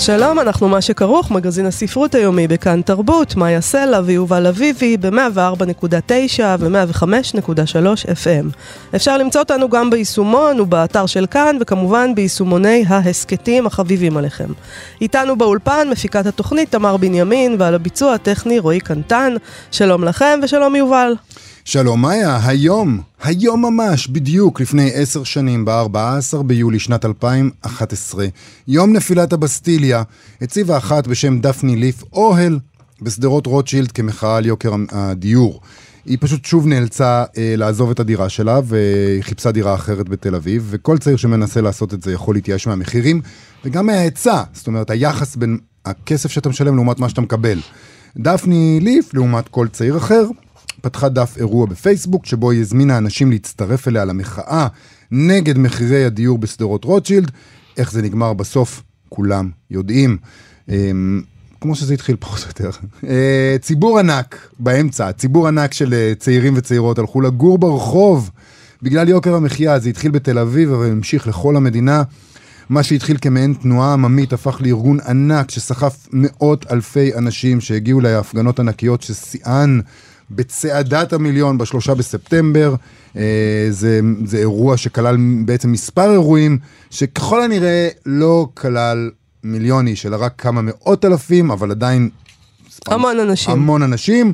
שלום, אנחנו מה שכרוך, מגזין הספרות היומי בכאן תרבות, מאיה סלע ויובל אביבי ב-104.9 ו-105.3 FM. אפשר למצוא אותנו גם ביישומון ובאתר של כאן, וכמובן ביישומוני ההסכתים החביבים עליכם. איתנו באולפן מפיקת התוכנית תמר בנימין, ועל הביצוע הטכני רועי קנטן. שלום לכם ושלום יובל. שלום מאיה, היום, היום ממש, בדיוק לפני עשר שנים, ב-14 ביולי שנת 2011, יום נפילת הבסטיליה, הציבה אחת בשם דפני ליף אוהל בשדרות רוטשילד כמחאה על יוקר הדיור. היא פשוט שוב נאלצה אה, לעזוב את הדירה שלה והיא חיפשה דירה אחרת בתל אביב, וכל צעיר שמנסה לעשות את זה יכול להתייאש מהמחירים וגם מההיצע, זאת אומרת היחס בין הכסף שאתה משלם לעומת מה שאתה מקבל. דפני ליף, לעומת כל צעיר אחר, פתחה דף אירוע בפייסבוק, שבו היא הזמינה אנשים להצטרף אליה למחאה נגד מחירי הדיור בשדרות רוטשילד. איך זה נגמר בסוף, כולם יודעים. אמ, כמו שזה התחיל פחות או יותר. אה, ציבור ענק באמצע, ציבור ענק של אה, צעירים וצעירות הלכו לגור ברחוב בגלל יוקר המחיה, זה התחיל בתל אביב אבל המשיך לכל המדינה. מה שהתחיל כמעין תנועה עממית הפך לארגון ענק שסחף מאות אלפי אנשים שהגיעו להפגנות ענקיות ששיאן בצעדת המיליון בשלושה בספטמבר. אה, זה, זה אירוע שכלל בעצם מספר אירועים שככל הנראה לא כלל מיליון איש, אלא רק כמה מאות אלפים, אבל עדיין... המון אנשים. המון אנשים.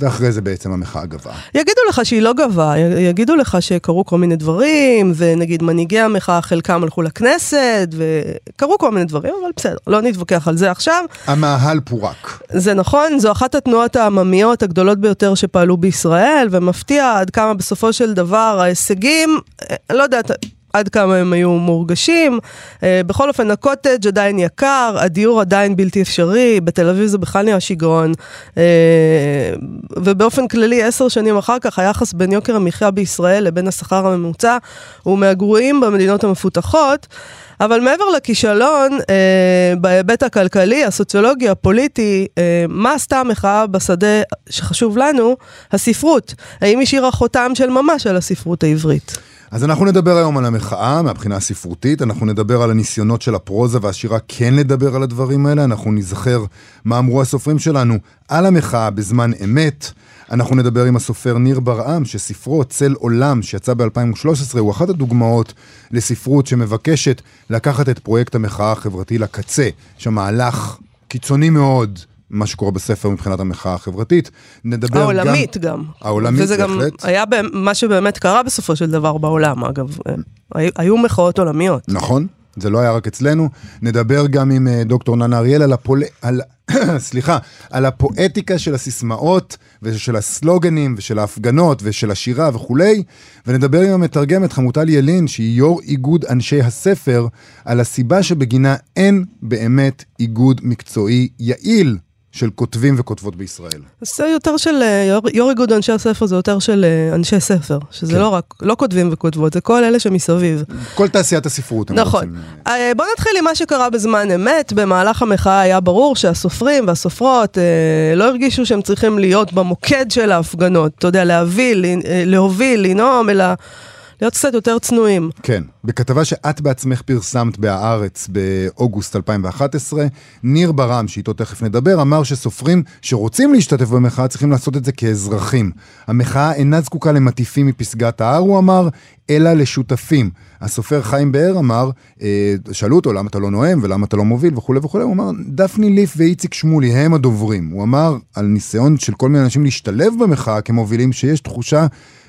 ואחרי זה בעצם המחאה גבה. יגידו לך שהיא לא גבה, יגידו לך שקרו כל מיני דברים, ונגיד מנהיגי המחאה חלקם הלכו לכנסת, וקרו כל מיני דברים, אבל בסדר, לא נתווכח על זה עכשיו. המאהל פורק. זה נכון, זו אחת התנועות העממיות הגדולות ביותר שפעלו בישראל, ומפתיע עד כמה בסופו של דבר ההישגים, אה, לא יודעת, עד כמה הם היו מורגשים. אה, בכל אופן, הקוטג' עדיין יקר, הדיור עדיין בלתי אפשרי, בתל אביב זה בכלל נהיה שיגעון. אה, ובאופן כללי, עשר שנים אחר כך, היחס בין יוקר המחיה בישראל לבין השכר הממוצע הוא מהגרועים במדינות המפותחות. אבל מעבר לכישלון, אה, בהיבט הכלכלי, הסוציולוגי, הפוליטי, אה, מה עשתה המחאה בשדה שחשוב לנו? הספרות. האם השאירה חותם של ממש על הספרות העברית? אז אנחנו נדבר היום על המחאה מהבחינה הספרותית, אנחנו נדבר על הניסיונות של הפרוזה והשירה כן לדבר על הדברים האלה, אנחנו נזכר מה אמרו הסופרים שלנו על המחאה בזמן אמת. אנחנו נדבר עם הסופר ניר ברעם, שספרו צל עולם, שיצא ב-2013, הוא אחת הדוגמאות לספרות שמבקשת לקחת את פרויקט המחאה החברתי לקצה, שמהלך קיצוני מאוד מה שקורה בספר מבחינת המחאה החברתית. נדבר העולמית גם. גם. העולמית, וזה בהחלט. וזה גם היה מה שבאמת קרה בסופו של דבר בעולם, אגב. היו מחאות עולמיות. נכון, זה לא היה רק אצלנו. נדבר גם עם אה, דוקטור ננה אריאל על, הפול... על... סליחה, על הפואטיקה של הסיסמאות ושל הסלוגנים ושל ההפגנות ושל השירה וכולי, ונדבר עם המתרגמת חמוטל ילין, שהיא יו"ר איגוד אנשי הספר, על הסיבה שבגינה אין באמת איגוד מקצועי יעיל של כותבים וכותבות בישראל. זה יותר של, אה, יו"ר איגוד אנשי הספר זה יותר של אה, אנשי ספר, שזה כן. לא רק, לא כותבים וכותבות, זה כל אלה שמסביב. כל תעשיית הספרות. נכון. אה, בוא נתחיל עם מה שקרה בזמן אמת, במהלך המחאה היה ברור שהסופרים והסופרות לא הרגישו שהם צריכים להיות במוקד של ההפגנות, אתה יודע, להביא, להוביל, לנאום, אלא... להיות קצת יותר צנועים. כן, בכתבה שאת בעצמך פרסמת בהארץ באוגוסט 2011, ניר ברם, שאיתו תכף נדבר, אמר שסופרים שרוצים להשתתף במחאה צריכים לעשות את זה כאזרחים. המחאה אינה זקוקה למטיפים מפסגת ההר, הוא אמר, אלא לשותפים. הסופר חיים באר אמר, אה, שאלו אותו למה אתה לא נואם ולמה אתה לא מוביל וכולי וכולי, הוא אמר, דפני ליף ואיציק שמולי הם הדוברים. הוא אמר על ניסיון של כל מיני אנשים להשתלב במחאה כמובילים, שיש תחושה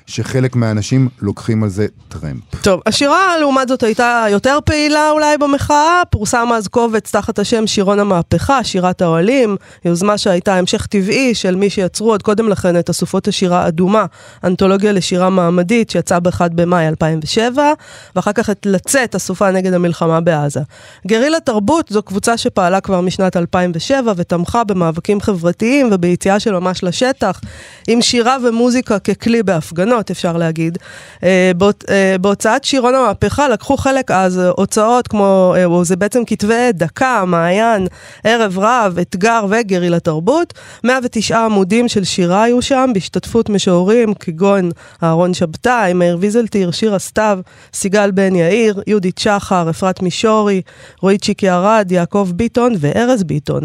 שחלק מהאנשים לוקחים על זה טרמפ. טוב, השירה לעומת זאת הייתה יותר פעילה אולי במחאה, פורסם אז קובץ תחת השם שירון המהפכה, שירת האוהלים, יוזמה שהייתה המשך טבעי של מי שיצרו עוד קודם לכן את אסופות השירה האדומה, אנתולוגיה לשירה מעמדית שיצאה ב-1 במאי 2007, ואחר כך את לצאת, אסופה נגד המלחמה בעזה. גרילה תרבות זו קבוצה שפעלה כבר משנת 2007 ותמכה במאבקים חברתיים וביציאה של ממש לשטח, עם שירה ומוזיקה ככלי בהפגנות, אפשר להגיד. אה, אה, בהוצאת שירון המהפכה לקחו חלק אז הוצאות כמו, אה, זה בעצם כתבי דקה, מעיין, ערב רב, אתגר וגרילה תרבות. 109 עמודים של שירה היו שם, בהשתתפות משוררים כגון אהרון שבתאי, מאיר ויזלטיר, שירה סתיו, סיגל בן יאיר, יהודית שחר, אפרת מישורי, רועי צ'יקי ארד, יעקב ביטון וארז ביטון,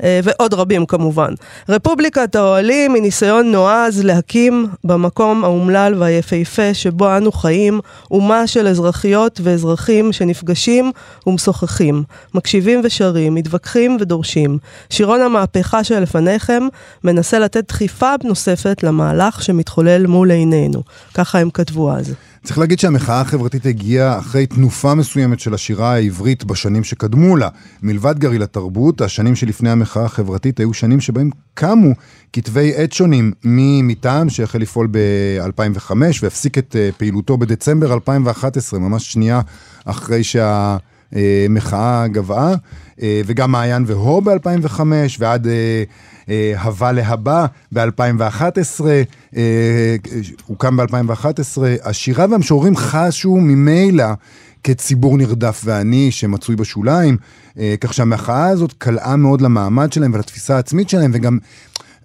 ועוד רבים כמובן. רפובליקת האוהלים היא ניסיון נועז להקים במקום האומלל והיפהפה שבו אנו חיים אומה של אזרחיות ואזרחים שנפגשים ומשוחחים, מקשיבים ושרים, מתווכחים ודורשים. שירון המהפכה שלפניכם מנסה לתת דחיפה נוספת למהלך שמתחולל מול עינינו. ככה הם כתבו אז. צריך להגיד שהמחאה החברתית הגיעה אחרי תנופה מסוימת של השירה העברית בשנים שקדמו לה. מלבד גריל התרבות, השנים שלפני המחאה החברתית היו שנים שבהם קמו כתבי עת שונים, ממטעם שהחל לפעול ב-2005 והפסיק את אה, פעילותו בדצמבר 2011, ממש שנייה אחרי שהמחאה גבעה, אה, וגם מעיין והו ב-2005, ועד... אה, הווה להבא ב-2011, הוקם ב-2011. השירה והמשוררים חשו ממילא כציבור נרדף ועני שמצוי בשוליים, כך שהמחאה הזאת קלעה מאוד למעמד שלהם ולתפיסה העצמית שלהם, וגם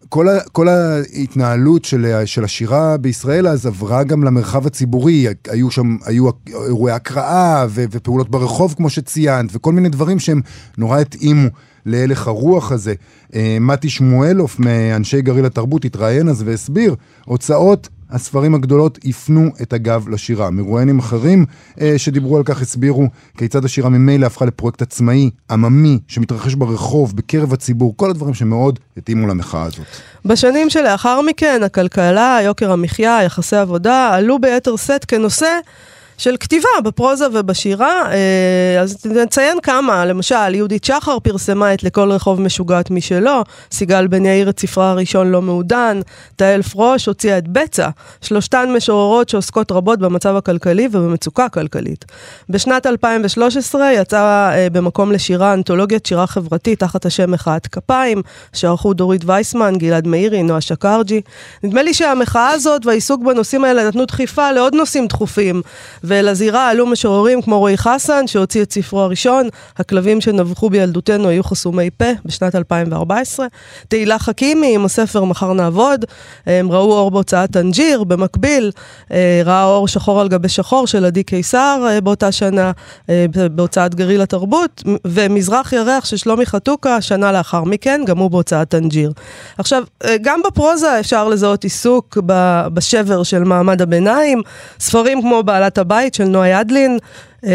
כל, ה, כל ההתנהלות של, של השירה בישראל אז עברה גם למרחב הציבורי, היו שם, היו אירועי הקראה ו, ופעולות ברחוב כמו שציינת, וכל מיני דברים שהם נורא התאימו להלך הרוח הזה. אה, מתי שמואלוף מאנשי גריל התרבות התראיין אז והסביר, הוצאות הספרים הגדולות הפנו את הגב לשירה. מרואיינים אחרים אה, שדיברו על כך הסבירו כיצד השירה ממילא הפכה לפרויקט עצמאי, עממי, שמתרחש ברחוב, בקרב הציבור, כל הדברים שמאוד התאימו למחאה הזאת. בשנים שלאחר מכן, הכלכלה, יוקר המחיה, יחסי עבודה, עלו ביתר שאת כנושא של כתיבה בפרוזה ובשירה. אה, אז נציין כמה, למשל, יהודית שחר פרסמה את לכל רחוב משוגעת משלו, סיגל בן יאיר את ספרה הראשון לא מעודן, תהל פרוש הוציאה את בצע, שלושתן משוררות שעוסקות רבות במצב הכלכלי ובמצוקה כלכלית. בשנת 2013 יצאה אה, במקום לשירה אנתולוגיית שירה חברתית תחת השם מחאת כפיים, שערכו דורית וייסמן, גלעד מאירי, נועה שקרג'י. נדמה לי שהמחאה הזאת והעיסוק בנושאים האלה נתנו דחיפה לעוד נושאים דחופים. ולזירה עלו משוררים כמו רועי חסן, שהוציא את ספרו הראשון, הכלבים שנבחו בילדותנו היו חסומי פה, בשנת 2014. תהילה חכימי עם הספר מחר נעבוד, הם ראו אור בהוצאת טנג'יר, במקביל אה, ראה אור שחור על גבי שחור של עדי קיסר אה, באותה שנה, אה, בהוצאת גריל התרבות, ומזרח ירח של שלומי חתוקה, שנה לאחר מכן, גם הוא בהוצאת טנג'יר. עכשיו, גם בפרוזה אפשר לזהות עיסוק בשבר של מעמד הביניים, ספרים כמו בעלת הבית, הבית של נועה ידלין,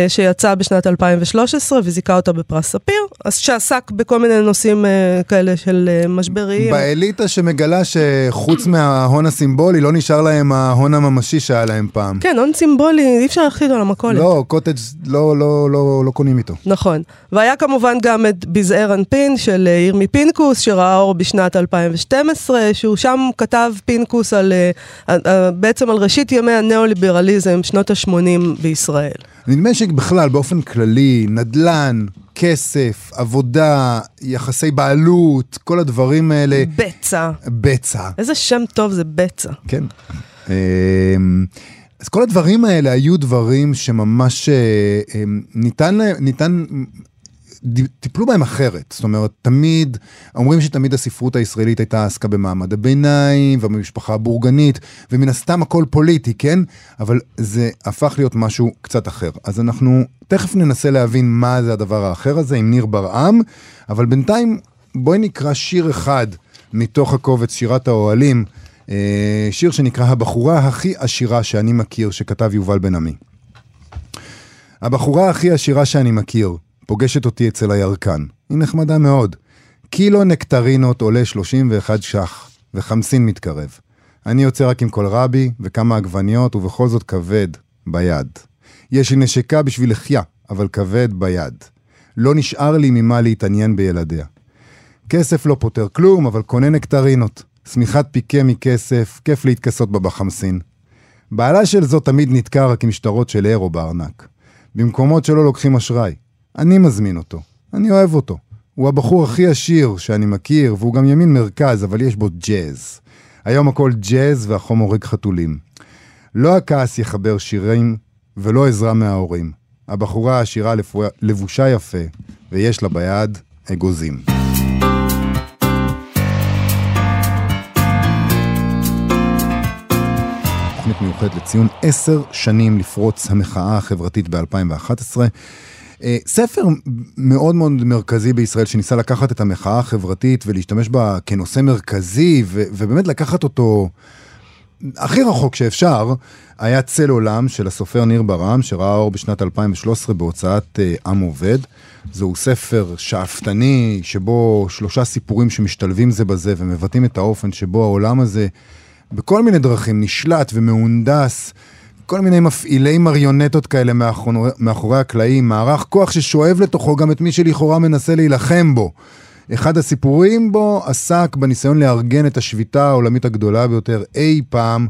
שיצא בשנת 2013 וזיכה אותה בפרס ספיר, אז שעסק בכל מיני נושאים אה, כאלה של אה, משבריים. באליטה שמגלה שחוץ מההון הסימבולי לא נשאר להם ההון הממשי שהיה להם פעם. כן, הון סימבולי, אי אפשר להחליט על המכולת. לא, קוטג' לא, לא, לא, לא קונים איתו. נכון. והיה כמובן גם את בזעיר אנפין של ירמי פינקוס, שראה אור בשנת 2012, שהוא שם כתב פינקוס על, בעצם על ראשית ימי הניאו-ליברליזם, שנות ה-80 בישראל. נדמה שבכלל, באופן כללי, נדל"ן, כסף, עבודה, יחסי בעלות, כל הדברים האלה... בצע. בצע. איזה שם טוב זה בצע. כן. אמ, אז כל הדברים האלה היו דברים שממש אה, אמ, ניתן, ניתן טיפלו בהם אחרת. זאת אומרת, תמיד, אומרים שתמיד הספרות הישראלית הייתה עסקה במעמד הביניים ובמשפחה הבורגנית, ומן הסתם הכל פוליטי, כן? אבל זה הפך להיות משהו קצת אחר. אז אנחנו תכף ננסה להבין מה זה הדבר האחר הזה עם ניר ברעם, אבל בינתיים בואי נקרא שיר אחד מתוך הקובץ שירת האוהלים, אה, שיר שנקרא הבחורה הכי עשירה שאני מכיר, שכתב יובל בן עמי. הבחורה הכי עשירה שאני מכיר, פוגשת אותי אצל הירקן. היא נחמדה מאוד. קילו נקטרינות עולה 31 ש"ח, וחמסין מתקרב. אני יוצא רק עם קולרבי וכמה עגבניות, ובכל זאת כבד ביד. יש לי נשיקה בשביל לחייה, אבל כבד ביד. לא נשאר לי ממה להתעניין בילדיה. כסף לא פותר כלום, אבל קונה נקטרינות. שמיכת פיקה מכסף, כיף להתכסות בה בחמסין. בעלה של זו תמיד נתקע רק עם שטרות של אירו בארנק. במקומות שלא לוקחים אשראי. אני מזמין אותו. אני אוהב אותו. הוא הבחור הכי עשיר שאני מכיר, והוא גם ימין מרכז, אבל יש בו ג'אז. היום הכל ג'אז והחום הורג חתולים. לא הכעס יחבר שירים ולא עזרה מההורים. הבחורה העשירה לבושה יפה, ויש לה ביד אגוזים. תוכנית מיוחדת לציון עשר שנים לפרוץ המחאה החברתית ב-2011. אה, ספר מאוד מאוד מרכזי בישראל שניסה לקחת את המחאה החברתית ולהשתמש בה כנושא מרכזי ו- ובאמת לקחת אותו הכי רחוק שאפשר, היה צל עולם של הסופר ניר ברם שראה אור בשנת 2013 בהוצאת אה, עם עובד. זהו ספר שאפתני שבו שלושה סיפורים שמשתלבים זה בזה ומבטאים את האופן שבו העולם הזה בכל מיני דרכים נשלט ומהונדס. כל מיני מפעילי מריונטות כאלה מאחורי, מאחורי הקלעים, מערך כוח ששואב לתוכו גם את מי שלכאורה מנסה להילחם בו. אחד הסיפורים בו עסק בניסיון לארגן את השביתה העולמית הגדולה ביותר אי פעם.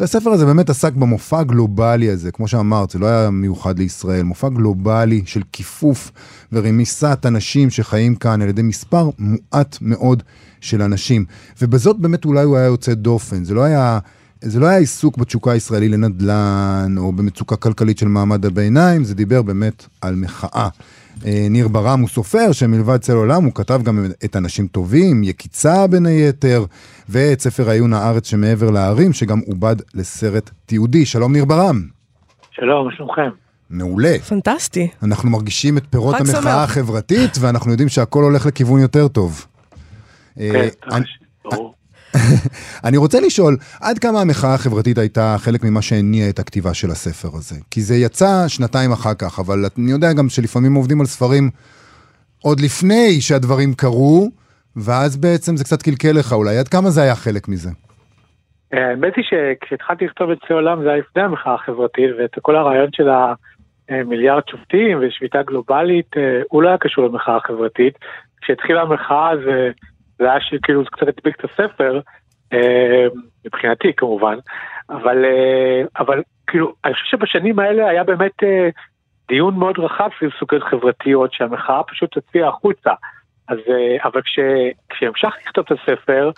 והספר הזה באמת עסק במופע הגלובלי הזה, כמו שאמרת, זה לא היה מיוחד לישראל, מופע גלובלי של כיפוף ורמיסת אנשים שחיים כאן על ידי מספר מועט מאוד של אנשים. ובזאת באמת אולי הוא היה יוצא דופן, זה לא היה זה לא היה עיסוק בתשוקה הישראלי לנדל"ן, או במצוקה כלכלית של מעמד הביניים, זה דיבר באמת על מחאה. אה, ניר ברם הוא סופר שמלבד צל עולם הוא כתב גם את אנשים טובים, יקיצה בין היתר, ואת ספר עיון הארץ שמעבר להרים, שגם עובד לסרט תיעודי. שלום ניר ברם. שלום, מה שלומכם? מעולה. פנטסטי. אנחנו מרגישים את פירות המחאה. החברתית, ואנחנו יודעים שהכל הולך לכיוון יותר טוב. כן, אה, אני, ברור. אני רוצה לשאול, עד כמה המחאה החברתית הייתה חלק ממה שהניע את הכתיבה של הספר הזה? כי זה יצא שנתיים אחר כך, אבל אני יודע גם שלפעמים עובדים על ספרים עוד לפני שהדברים קרו, ואז בעצם זה קצת קלקל לך אולי. עד כמה זה היה חלק מזה? האמת היא שכשהתחלתי לכתוב את צי עולם זה היה לפני המחאה החברתית, ואת כל הרעיון של המיליארד שופטים ושביתה גלובלית, אה, הוא לא היה קשור למחאה החברתית. כשהתחילה המחאה זה... זה היה שכאילו זה קצת הדביק את הספר, אה, מבחינתי כמובן, אבל, אה, אבל כאילו, אני חושב שבשנים האלה היה באמת אה, דיון מאוד רחב סביב סוגיות חברתיות שהמחאה פשוט הוציאה החוצה. אז, אבל כש, כשהמשכתי לכתוב את הספר,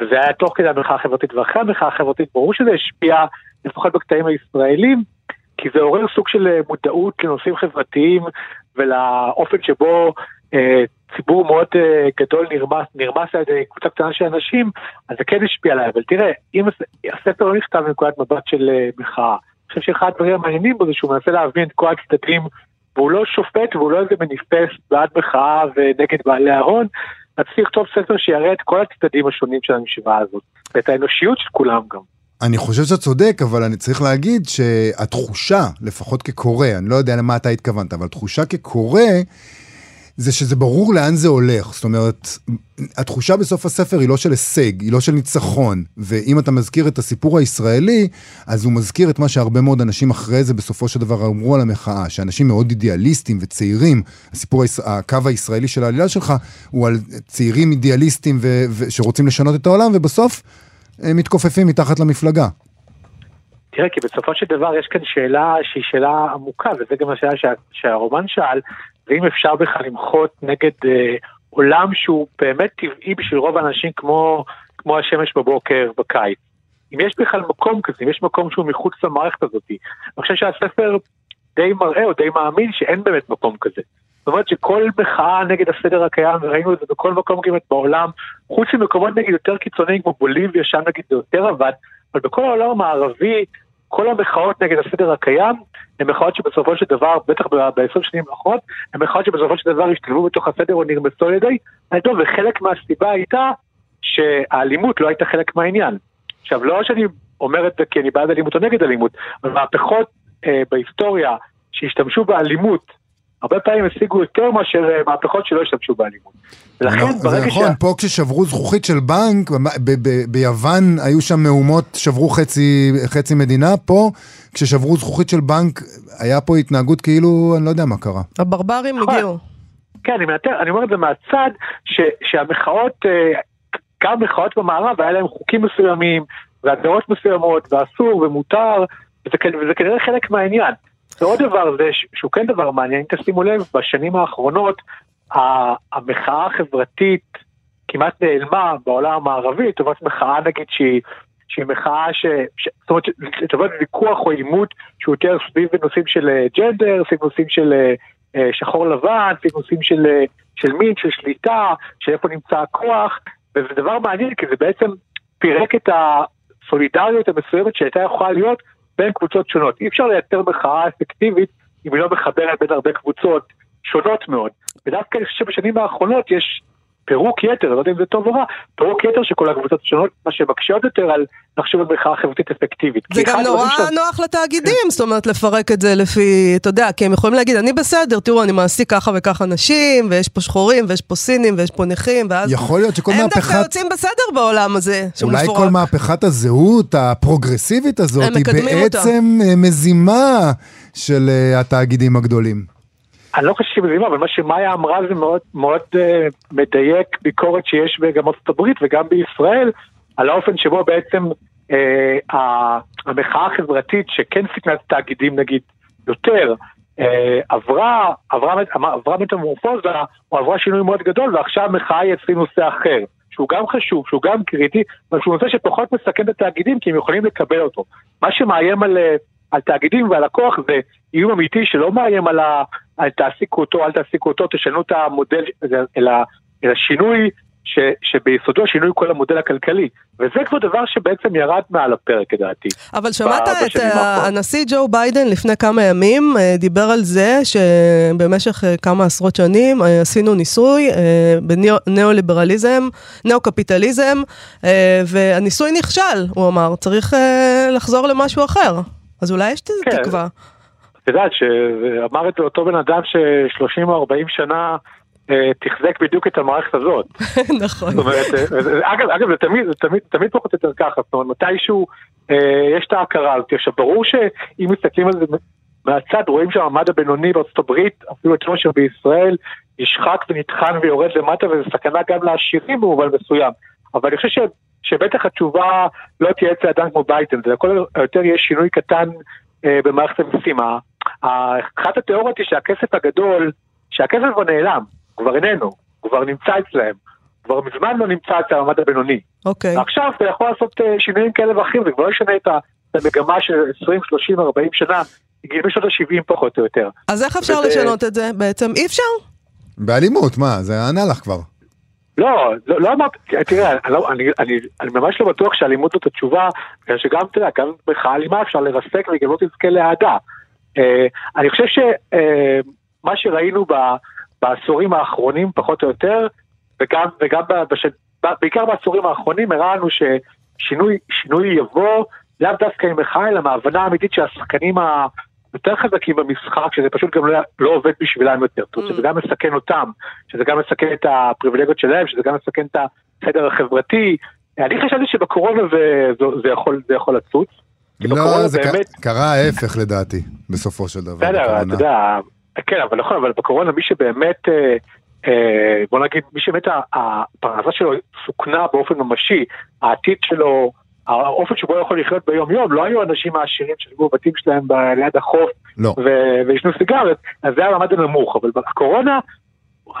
וזה היה תוך כדי המחאה החברתית ואחרי המחאה החברתית, ברור שזה השפיע, לפחות בקטעים הישראלים, כי זה עורר סוג של מודעות לנושאים חברתיים ולאופן שבו ציבור מאוד uh, גדול נרמס, נרמס על ידי קבוצה קטנה של אנשים, אז זה כן השפיע עליי. אבל תראה, אם הספר לא נכתב מנקודת מבט של uh, מחאה, אני חושב שאחד הדברים המעניינים בו זה שהוא מנסה להבין את כל הצדדים, והוא לא שופט והוא לא איזה מניפסט בעד מחאה ונגד בעלי ההון. רציתי לכתוב ספר שיראה את כל הצדדים השונים של המשוואה הזאת, ואת האנושיות של כולם גם. אני חושב שאתה צודק, אבל אני צריך להגיד שהתחושה, לפחות כקורא, אני לא יודע למה אתה התכוונת, אבל תחושה כקורא, זה שזה ברור לאן זה הולך. זאת אומרת, התחושה בסוף הספר היא לא של הישג, היא לא של ניצחון. ואם אתה מזכיר את הסיפור הישראלי, אז הוא מזכיר את מה שהרבה מאוד אנשים אחרי זה בסופו של דבר אמרו על המחאה, שאנשים מאוד אידיאליסטים וצעירים, הסיפור, הקו הישראלי של העלילה שלך, הוא על צעירים אידיאליסטים ו- ו- שרוצים לשנות את העולם, ובסוף הם מתכופפים מתחת למפלגה. תראה, כי בסופו של דבר יש כאן שאלה שהיא שאלה עמוקה, וזה גם השאלה שה, שהרומן שאל, ואם אפשר בכלל למחות נגד אה, עולם שהוא באמת טבעי בשביל רוב האנשים כמו, כמו השמש בבוקר בקיץ. אם יש בכלל מקום כזה, אם יש מקום שהוא מחוץ למערכת הזאת. אני חושב שהספר די מראה או די מאמין שאין באמת מקום כזה. זאת אומרת שכל מחאה נגד הסדר הקיים, וראינו את זה בכל מקום כמעט בעולם, חוץ ממקומות נגיד יותר קיצוניים כמו בוליביה, שם נגיד זה יותר עבד, אבל בכל העולם המערבי, כל המחאות נגד הסדר הקיים הן מחאות שבסופו של דבר, בטח ב-20 שנים האחרונות, הן מחאות שבסופו של דבר השתלבו בתוך הסדר או נרמסו על ידי, וחלק מהסיבה הייתה שהאלימות לא הייתה חלק מהעניין. עכשיו, לא שאני אומר את זה כי אני בעד אלימות או נגד אלימות, אבל מהפכות אה, בהיסטוריה שהשתמשו באלימות הרבה פעמים השיגו יותר מאשר אה, מהפכות שלא השתמשו באלימות. ולכן נכון, זה ברגע נכון, פה כששברו זכוכית של בנק, ב- ב- ביוון היו שם מהומות, שברו חצי, חצי מדינה, פה כששברו זכוכית של בנק, היה פה התנהגות כאילו, אני לא יודע מה קרה. הברברים נכון. הגיעו. כן, אני, מנתר, אני אומר את זה מהצד, ש, שהמחאות, אה, גם מחאות במערב, היה להם חוקים מסוימים, והגדרות מסוימות, ואסור ומותר, וזה כנראה חלק מהעניין. ועוד דבר, זה שהוא כן דבר מעניין, אם תשימו לב, בשנים האחרונות, המחאה החברתית כמעט נעלמה בעולם המערבי, לטובת מחאה נגיד שהיא... שהיא מחאה ש... ש... זאת אומרת, לטובת ויכוח או עימות שהוא יותר סביב נושאים של אה, ג'נדר, סביב נושאים של אה, אה, שחור לבן, סביב נושאים של, של מין, של שליטה, של איפה נמצא הכוח, וזה דבר מעניין כי זה בעצם פירק את הסולידריות המסוימת שהייתה יכולה להיות בין קבוצות שונות. אי אפשר לייצר מחאה אפקטיבית אם היא לא מחברת בין הרבה קבוצות שונות מאוד. ודווקא אני חושב שבשנים האחרונות יש פירוק יתר, לא יודע אם זה טוב או רע, פירוק יתר של כל הקבוצות השונות, מה שמקשה עוד יותר על לחשוב על מחאה חברתית אפקטיבית. זה גם נורא הדברים שה- נוח לתאגידים, זאת אומרת, לפרק את זה לפי, אתה יודע, כי הם יכולים להגיד, אני בסדר, תראו, אני מעסיק ככה וככה נשים, ויש פה שחורים, ויש פה סינים, ויש פה נכים, ואז... יכול להיות שכל הם דווקא מהפכת... יוצאים בסדר בעולם הזה, שהוא אולי מפורק. כל מהפכת הזהות הפרוגרסיבית הזאת היא אותה. בעצם אה, מזימה של אה, התאגידים הגדולים. אני לא חושב מבינה, אבל מה שמאיה אמרה זה מאוד, מאוד uh, מדייק ביקורת שיש גם ארצות הברית וגם בישראל, על האופן שבו בעצם uh, המחאה החברתית שכן סיכנה את התאגידים נגיד יותר, uh, עברה, עברה, עברה מטמורפוזה, או עברה שינוי מאוד גדול, ועכשיו המחאה היא אצלי נושא אחר. שהוא גם חשוב, שהוא גם קריטי, אבל שהוא נושא שפחות מסכן את התאגידים כי הם יכולים לקבל אותו. מה שמאיים על, אה, על תאגידים ועל הכוח זה איום אמיתי שלא מאיים על, ה, על תעסיקו אותו, אל תעסיקו אותו, תשנו את המודל, אלא, אלא שינוי ש, שביסודו שינוי כל המודל הכלכלי. וזה כבר דבר שבעצם ירד מעל הפרק לדעתי. אבל שמעת את אה. הנשיא ג'ו ביידן לפני כמה ימים, אה, דיבר על זה שבמשך אה, כמה עשרות שנים עשינו ניסוי בניאו-ליברליזם, ניאו-קפיטליזם, והניסוי נכשל, הוא אמר, צריך לחזור למשהו אחר. אז אולי יש כן. תקווה. את יודעת שאמר את זה אותו בן אדם ש-30 או 40 שנה אה, תחזק בדיוק את המערכת הזאת. נכון. זאת אומרת, אה, זה- אגב, אגב, זה תמיד, זה תמיד, תמיד פחות או יותר ככה, זאת אומרת, מתישהו אה, יש את ההכרה הזאת. עכשיו, ברור שאם מסתכלים על זה מהצד, רואים שהמעמד הבינוני בארצות הברית, אפילו יותר מאשר בישראל, נשחק ונטחן ויורד למטה, וזו סכנה גם לעשירים במובן מסוים. אבל אני חושב ש, שבטח התשובה לא תהיה אצל אדם כמו ביידן, זה לכל היותר יהיה שינוי קטן אה, במערכת המיסים. אחת התיאוריות היא שהכסף הגדול, שהכסף כבר נעלם, כבר איננו, כבר נמצא אצלהם. כבר מזמן לא נמצא אצל המעמד הבינוני. אוקיי. עכשיו אתה יכול לעשות אה, שינויים כאלה ואחרים, זה כבר לא ישנה את המגמה של 20, 30, 40 שנה, הגיע משנות ה-70 פחות או יותר. אז איך אפשר וזה- לשנות את זה בעצם? אי אפשר? באלימות, מה? זה ענה לך כבר. לא, לא, לא אמרתי, תראה, אני, לא, אני, אני, אני ממש לא בטוח שאלימות זאת התשובה, בגלל שגם, אתה יודע, גם מחאה אלימה אפשר לרסק וגם לא תזכה לאהדה. אה, אני חושב שמה שראינו ב, בעשורים האחרונים, פחות או יותר, וגם, וגם בש, בעיקר בעשורים האחרונים, הראה לנו ששינוי שינוי יבוא לאו דווקא עם מחאה, אלא מההבנה האמיתית שהשחקנים. יותר חזקים במשחק, שזה פשוט גם לא, לא עובד בשבילם יותר, אומרת, שזה גם מסכן אותם, שזה גם מסכן את הפריבילגיות שלהם, שזה גם מסכן את הסדר החברתי. אני חשבתי שבקורונה זה, זה, זה, יכול, זה יכול לצוץ. לא, זה באמת- קרה ההפך לדעתי, בסופו של דבר. בסדר. אתה יודע, כן, אבל נכון, אבל בקורונה מי שבאמת, אה, אה, בוא נגיד, מי שבאמת הפרנסה שלו סוכנה באופן ממשי, העתיד שלו, האופן שבו הוא יכול לחיות ביום יום, לא היו אנשים העשירים שישבו בבתים שלהם ב- ליד החוף לא. ו- וישנו סיגרת, אז זה היה המעמד הנמוך, אבל בקורונה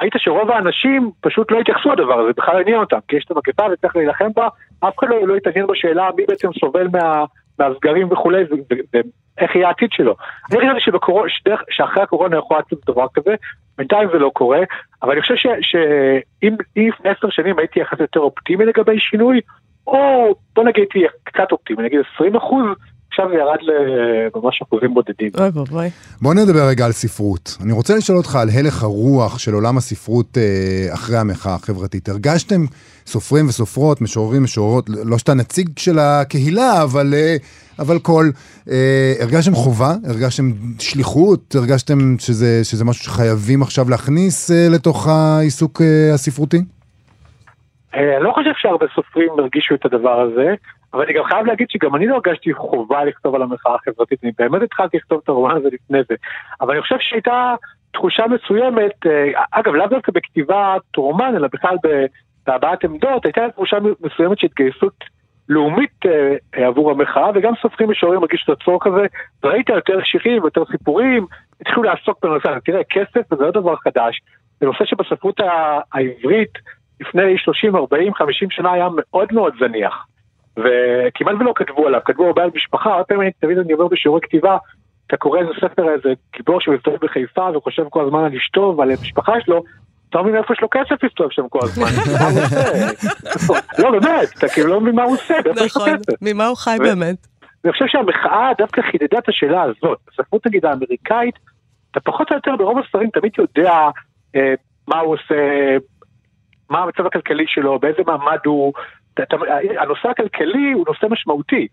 ראית שרוב האנשים פשוט לא התייחסו לדבר הזה, בכלל עניין אותם, כי יש את המגפה וצריך להילחם בה, אף אחד לא, לא התעניין בשאלה מי בעצם סובל מה, מהסגרים וכולי, ו- ו- ואיך יהיה העתיד שלו. אני חשבתי שבקורונה, שדרך- שאחרי הקורונה יכול לצאת דבר כזה, בינתיים זה לא קורה, אבל אני חושב שאם לפני עשר שנים הייתי יחסית יותר אופטימי לגבי שינוי, או בוא נגיד הייתי קצת אופטימי, נגיד 20 אחוז, עכשיו זה ירד לממש אחוזים בודדים. אוי ואבוי. בוא נדבר רגע על ספרות. אני רוצה לשאול אותך על הלך הרוח של עולם הספרות אה, אחרי המחאה החברתית. הרגשתם סופרים וסופרות, משוררים, משוררות, לא שאתה נציג של הקהילה, אבל, אה, אבל כל, אה, הרגשתם חובה? הרגשתם שליחות? הרגשתם שזה, שזה משהו שחייבים עכשיו להכניס אה, לתוך העיסוק אה, הספרותי? אה, אני לא חושב שהרבה סופרים הרגישו את הדבר הזה, אבל אני גם חייב להגיד שגם אני לא הרגשתי חובה לכתוב על המחאה החברתית, אני באמת התחלתי לכתוב את הרומן הזה לפני זה. אבל אני חושב שהייתה תחושה מסוימת, אה, אגב, לאו דווקא בכתיבת רומן, אלא בכלל בהבעת עמדות, הייתה תחושה מסוימת של התגייסות לאומית אה, עבור המחאה, וגם סופרים משוררים מרגישו את הצורך הזה, וראית יותר שירים ויותר סיפורים, התחילו לעסוק בנושא. תראה, כסף זה לא דבר חדש, זה נושא שבספרות העברית לפני 30, 40, 50 שנה היה מאוד מאוד זניח. וכמעט ולא כתבו עליו, כתבו הרבה על משפחה, הרבה פעמים תמיד אני אומר בשיעורי כתיבה, אתה קורא איזה ספר, איזה גיבור שמסתובב בחיפה וחושב כל הזמן על אשתו ועל המשפחה שלו, אתה לא מבין איפה יש לו כסף להסתובב שם כל הזמן? לא באמת, אתה כאילו לא מבין מה הוא עושה, איפה יש לו נכון, כסף. ממה הוא חי באמת? אני חושב שהמחאה דווקא חידדה את השאלה הזאת. בספרות נגיד האמריקאית, אתה פחות או יותר ברוב הספרים תמיד יודע אה, מה הוא עושה, מה המצב הכלכלי שלו, באיזה מעמד הוא. הנושא הכלכלי הוא נושא משמעותי.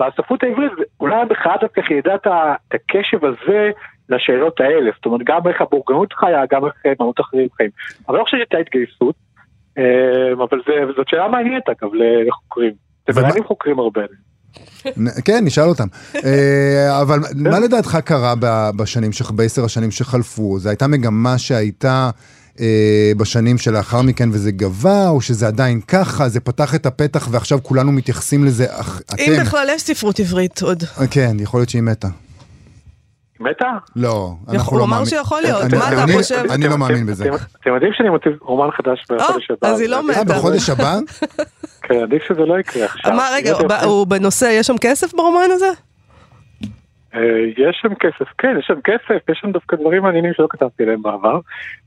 בספרות העברית אולי המחאה דווקא חידדה את הקשב הזה לשאלות האלה. זאת אומרת, גם איך הבורגנות חיה, גם איך מעונות אחרים חיים. אבל אני לא חושב שהייתה התגייסות, אה, אבל זה, זאת שאלה מעניינת אגב לחוקרים. זה מעניינים חוקרים הרבה. כן, נשאל אותם. אה, אבל מה לדעתך קרה בשנים, בעשר השנים שחלפו? זו הייתה מגמה שהייתה אה, בשנים שלאחר מכן וזה גבה, או שזה עדיין ככה, זה פתח את הפתח ועכשיו כולנו מתייחסים לזה, אך אם אתם... בכלל יש ספרות עברית עוד. אה, כן, יכול להיות שהיא מתה. מתה? לא, אנחנו יכול- לא הוא אמר. שיכול להיות, אני- מה אתה אני- חושב? אני לא מאמין בזה. אתם- אתם יודעים שאני מוציא רומן חדש בחודש הבא. אז היא לא עדיף- מתה. אה, בחודש הבא? כן, עדיף שזה לא יקרה עכשיו. מה, רגע, אם הוא בנושא, יש שם כסף ברומן הזה? אה, יש שם כסף, כן, יש שם כסף, יש שם דווקא דברים מעניינים שלא כתבתי עליהם בעבר.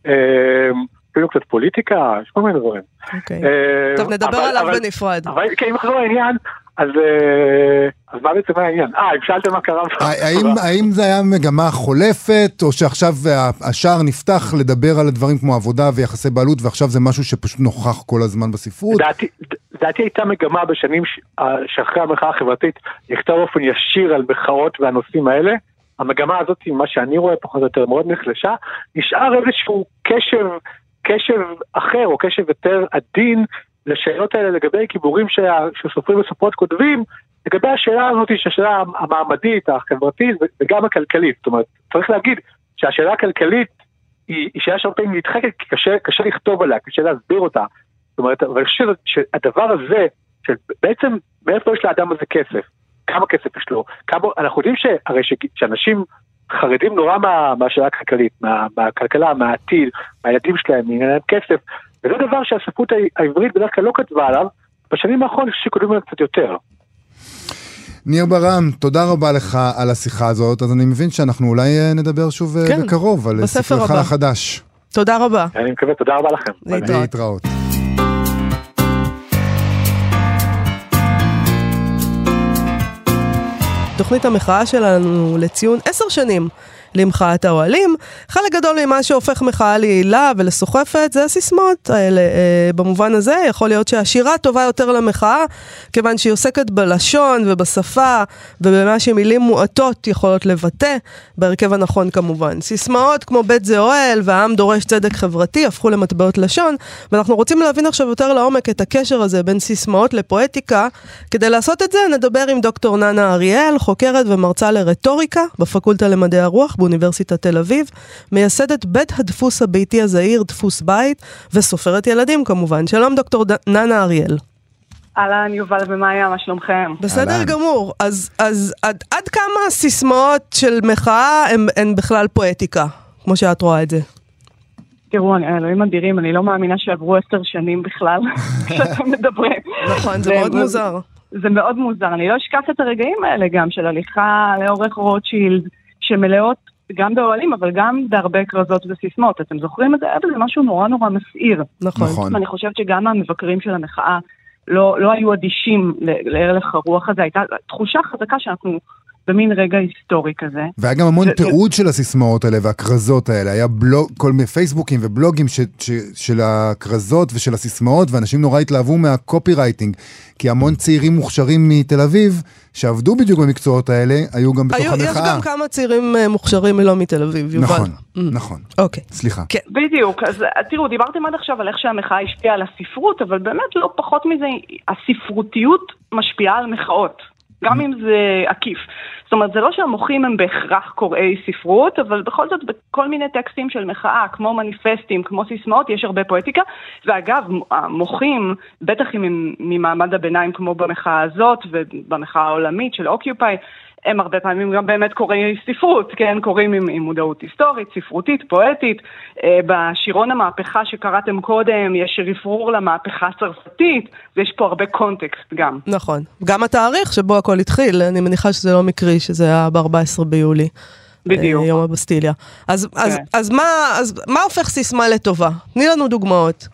אה, אפילו קצת פוליטיקה, יש כל מיני דברים. אוקיי. אה, טוב, נדבר עליו בנפרד. אבל אם נחזור לעניין, אז אז מה בעצם העניין? אה, אם שאלתם מה קרה... האם, האם זה היה מגמה חולפת, או שעכשיו השער נפתח לדבר על הדברים כמו עבודה ויחסי בעלות, ועכשיו זה משהו שפשוט נוכח כל הזמן בספרות? דעתי, דעתי הייתה מגמה בשנים אה, שאחרי המחאה החברתית נכתב באופן ישיר על מחאות והנושאים האלה. המגמה הזאת, מה שאני רואה פחות או יותר מאוד נחלשה, נשאר איזשהו קשב, קשב אחר או קשב יותר עדין לשאלות האלה לגבי גיבורים שסופרים וסופרות כותבים, לגבי השאלה הזאת, שהשאלה המעמדית, החברתית וגם הכלכלית. זאת אומרת, צריך להגיד שהשאלה הכלכלית היא, היא שאלה שהרבה פעמים נדחקת, כי קשה, קשה לכתוב עליה, קשה להסביר אותה. זאת אומרת, אבל אני חושב שהדבר הזה, של בעצם מאיפה יש לאדם הזה כסף, כמה כסף יש לו, כמה, אנחנו יודעים שהרי ש- שאנשים חרדים נורא מה, מהשאלה הכלכלית, מה, מהכלכלה, מהעתיד, מהילדים שלהם, מעניין כסף, וזה דבר שהספרות העברית בדרך כלל לא כתבה עליו, בשנים האחרונות שכותבים עליו קצת יותר. ניר ברם, תודה רבה לך על השיחה הזאת, אז אני מבין שאנחנו אולי אה, נדבר שוב אה, כן, בקרוב על ספרך. החדש. תודה רבה. אני מקווה, תודה רבה לכם. להתראות. תוכנית המחאה שלנו לציון עשר שנים למחאת האוהלים. חלק גדול ממה שהופך מחאה ליעילה ולסוחפת זה הסיסמאות האלה. אה, במובן הזה יכול להיות שהשירה טובה יותר למחאה, כיוון שהיא עוסקת בלשון ובשפה ובמה שמילים מועטות יכולות לבטא, בהרכב הנכון כמובן. סיסמאות כמו בית זה אוהל והעם דורש צדק חברתי הפכו למטבעות לשון, ואנחנו רוצים להבין עכשיו יותר לעומק את הקשר הזה בין סיסמאות לפואטיקה. כדי לעשות את זה נדבר עם דוקטור ננה אריאל, חוקרת ומרצה לרטוריקה בפקולטה למדעי הרוח באוניברסיטת תל אביב, מייסדת בית הדפוס הביתי הזעיר דפוס בית, וסופרת ילדים כמובן. שלום דוקטור ד... ננה אריאל. אהלן, יובל ומאיה, מה שלומכם? בסדר אהלן. גמור. אז, אז עד, עד כמה סיסמאות של מחאה הן, הן בכלל פואטיקה, כמו שאת רואה את זה? תראו, אני- אלוהים אדירים, אני לא מאמינה שעברו עשר שנים בכלל כשאתם מדברים. נכון, זה מאוד מוזר. זה מאוד מוזר, אני לא אשכח את הרגעים האלה גם של הליכה לאורך רוטשילד, שמלאות גם באוהלים, אבל גם בהרבה כרזות וסיסמאות. אתם זוכרים את זה? היה בזה משהו נורא נורא מסעיר. נכון. נכון. ואני חושבת שגם המבקרים של המחאה לא, לא היו אדישים ל- להלך הרוח הזה, הייתה תחושה חזקה שאנחנו במין רגע היסטורי כזה. והיה גם המון ו- תיעוד של הסיסמאות האלה והכרזות האלה. היה בלוג, כל מיני פייסבוקים ובלוגים ש, ש, של הכרזות ושל הסיסמאות, ואנשים נורא התלהבו מהקופי רייטינג. כי המון צעירים מוכשרים מתל אביב, שעבדו בדיוק במקצועות האלה, היו גם בתוך היו, יש המחאה. גם כמה צעירים אה, מוכשרים מלא מתל אביב, יובל. נכון, Mm. נכון. אוקיי. סליחה. כן. בדיוק, אז אה, תראו, דיברתם עד עכשיו על איך שהמחאה השפיעה על הספרות, אבל באמת לא פחות מזה, הספרותיות משפיעה על מחאות, גם אם זה עקיף. זאת אומרת, זה לא שהמוחים הם בהכרח קוראי ספרות, אבל בכל זאת בכל מיני טקסטים של מחאה, כמו מניפסטים, כמו סיסמאות, יש הרבה פואטיקה. ואגב, המוחים, בטח אם הם ממעמד הביניים כמו במחאה הזאת, ובמחאה העולמית של אוקיופאי, הם הרבה פעמים גם באמת קוראים ספרות, כן? קוראים עם, עם מודעות היסטורית, ספרותית, פואטית. אה, בשירון המהפכה שקראתם קודם, יש רפרור למהפכה הצרפתית, ויש פה הרבה קונטקסט גם. נכון. גם התאריך שבו הכל התחיל, אני מניחה שזה לא מקרי, שזה היה ב-14 ביולי. בדיוק. אה, יום הבסטיליה. אז, אז, כן. אז, מה, אז מה הופך סיסמה לטובה? תני לנו דוגמאות.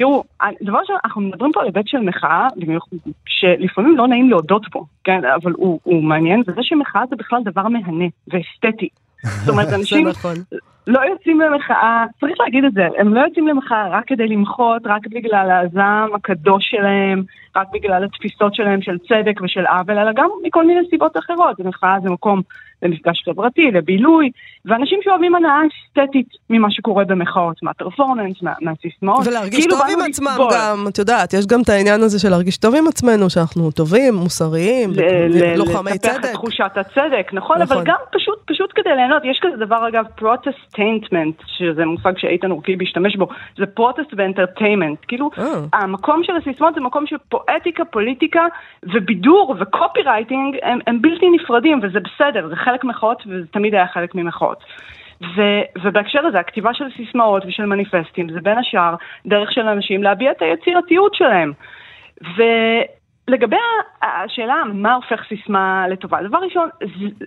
תראו, דבר ראשון, אנחנו מדברים פה על היבט של מחאה, שלפעמים לא נעים להודות בו, כן, אבל הוא, הוא מעניין, וזה שמחאה זה בכלל דבר מהנה ואסתטי. זאת אומרת, אנשים נכון. לא יוצאים למחאה, צריך להגיד את זה, הם לא יוצאים למחאה רק כדי למחות, רק בגלל הזעם הקדוש שלהם, רק בגלל התפיסות שלהם של צדק ושל עוול, אלא גם מכל מיני סיבות אחרות. מחאה זה מקום למפגש חברתי, לבילוי, ואנשים שאוהבים הנאה אסתטית ממה שקורה במחאות, מהפרפורמנס, מה, מהסיסמאות. ולהרגיש כאילו טוב עם עצמם לסבול. גם, את יודעת, יש גם את העניין הזה של להרגיש טוב עם עצמנו, שאנחנו טובים, מוסריים, ל- לוחמי לטפח את צדק. תחושת הצדק, נכון, נכון. אבל גם פשוט, פשוט כדי ליהנות, יש כזה דבר אגב, protestainment, שזה מושג שאיתן אורקיבי השתמש בו, זה protest ו entertainment, כאילו, אה. המקום של הסיסמאות זה מקום של פואטיקה, פוליטיקה ובידור וקופירייטינג הם, הם בלתי נפרדים, וזה בסדר, זה חלק מחאות וזה תמיד היה חלק ממחאות. ו- ובהקשר הזה, הכתיבה של סיסמאות ושל מניפסטים זה בין השאר דרך של אנשים להביע את היצירתיות שלהם. ולגבי השאלה מה הופך סיסמה לטובה, דבר ראשון, זה-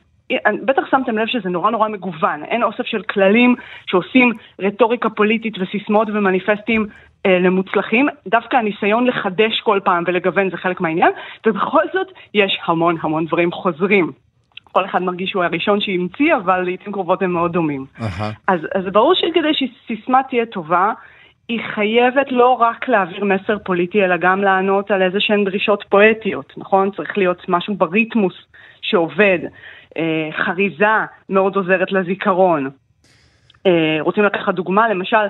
בטח שמתם לב שזה נורא נורא מגוון, אין אוסף של כללים שעושים רטוריקה פוליטית וסיסמאות ומניפסטים אה, למוצלחים, דווקא הניסיון לחדש כל פעם ולגוון זה חלק מהעניין, ובכל זאת יש המון המון דברים חוזרים. כל אחד מרגיש שהוא הראשון שהמציא, אבל לעיתים קרובות הם מאוד דומים. אז, אז ברור שכדי שסיסמה תהיה טובה, היא חייבת לא רק להעביר מסר פוליטי, אלא גם לענות על איזה שהן דרישות פואטיות, נכון? צריך להיות משהו בריתמוס שעובד. אה, חריזה מאוד עוזרת לזיכרון. אה, רוצים לקחת דוגמה, למשל,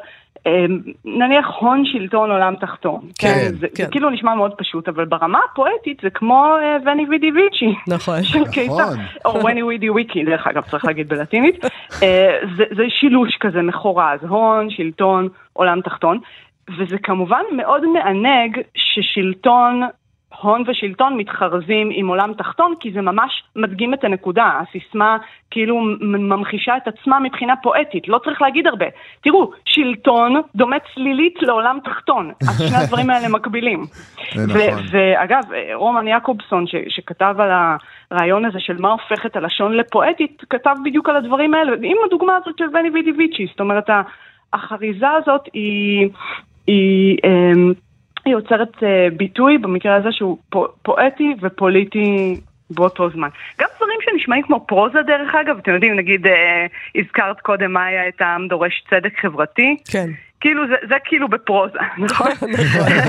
נניח הון שלטון עולם תחתון. כן, זה, כן. זה כאילו נשמע מאוד פשוט, אבל ברמה הפואטית זה כמו אה, וני וידי ויצ'י. נכון. של קיסר, נכון. או וני וידי וויקי, דרך אגב, צריך להגיד בלטינית. אה, זה, זה שילוש כזה מחורז, הון, שלטון, עולם תחתון. וזה כמובן מאוד מענג ששלטון, הון ושלטון מתחרזים עם עולם תחתון, כי זה ממש מדגים את הנקודה. הסיסמה כאילו ממחישה את עצמה מבחינה פואטית, לא צריך להגיד הרבה. תראו, שלטון דומה צלילית לעולם תחתון, אז שני הדברים האלה מקבילים. נכון. ואגב, רומן יעקובסון, ש- שכתב על הרעיון הזה של מה הופך את הלשון לפואטית, כתב בדיוק על הדברים האלה, עם הדוגמה הזאת של בני וידי ויצ'י, זאת אומרת, החריזה הזאת היא, היא, אמ, היא יוצרת אה, ביטוי, במקרה הזה שהוא פו- פואטי ופוליטי באותו זמן. גם דברים שנשמעים כמו פרוזה דרך אגב, אתם יודעים, נגיד, אה, הזכרת קודם מאיה את העם דורש צדק חברתי, כן. כאילו זה, זה כאילו בפרוזה, נכון?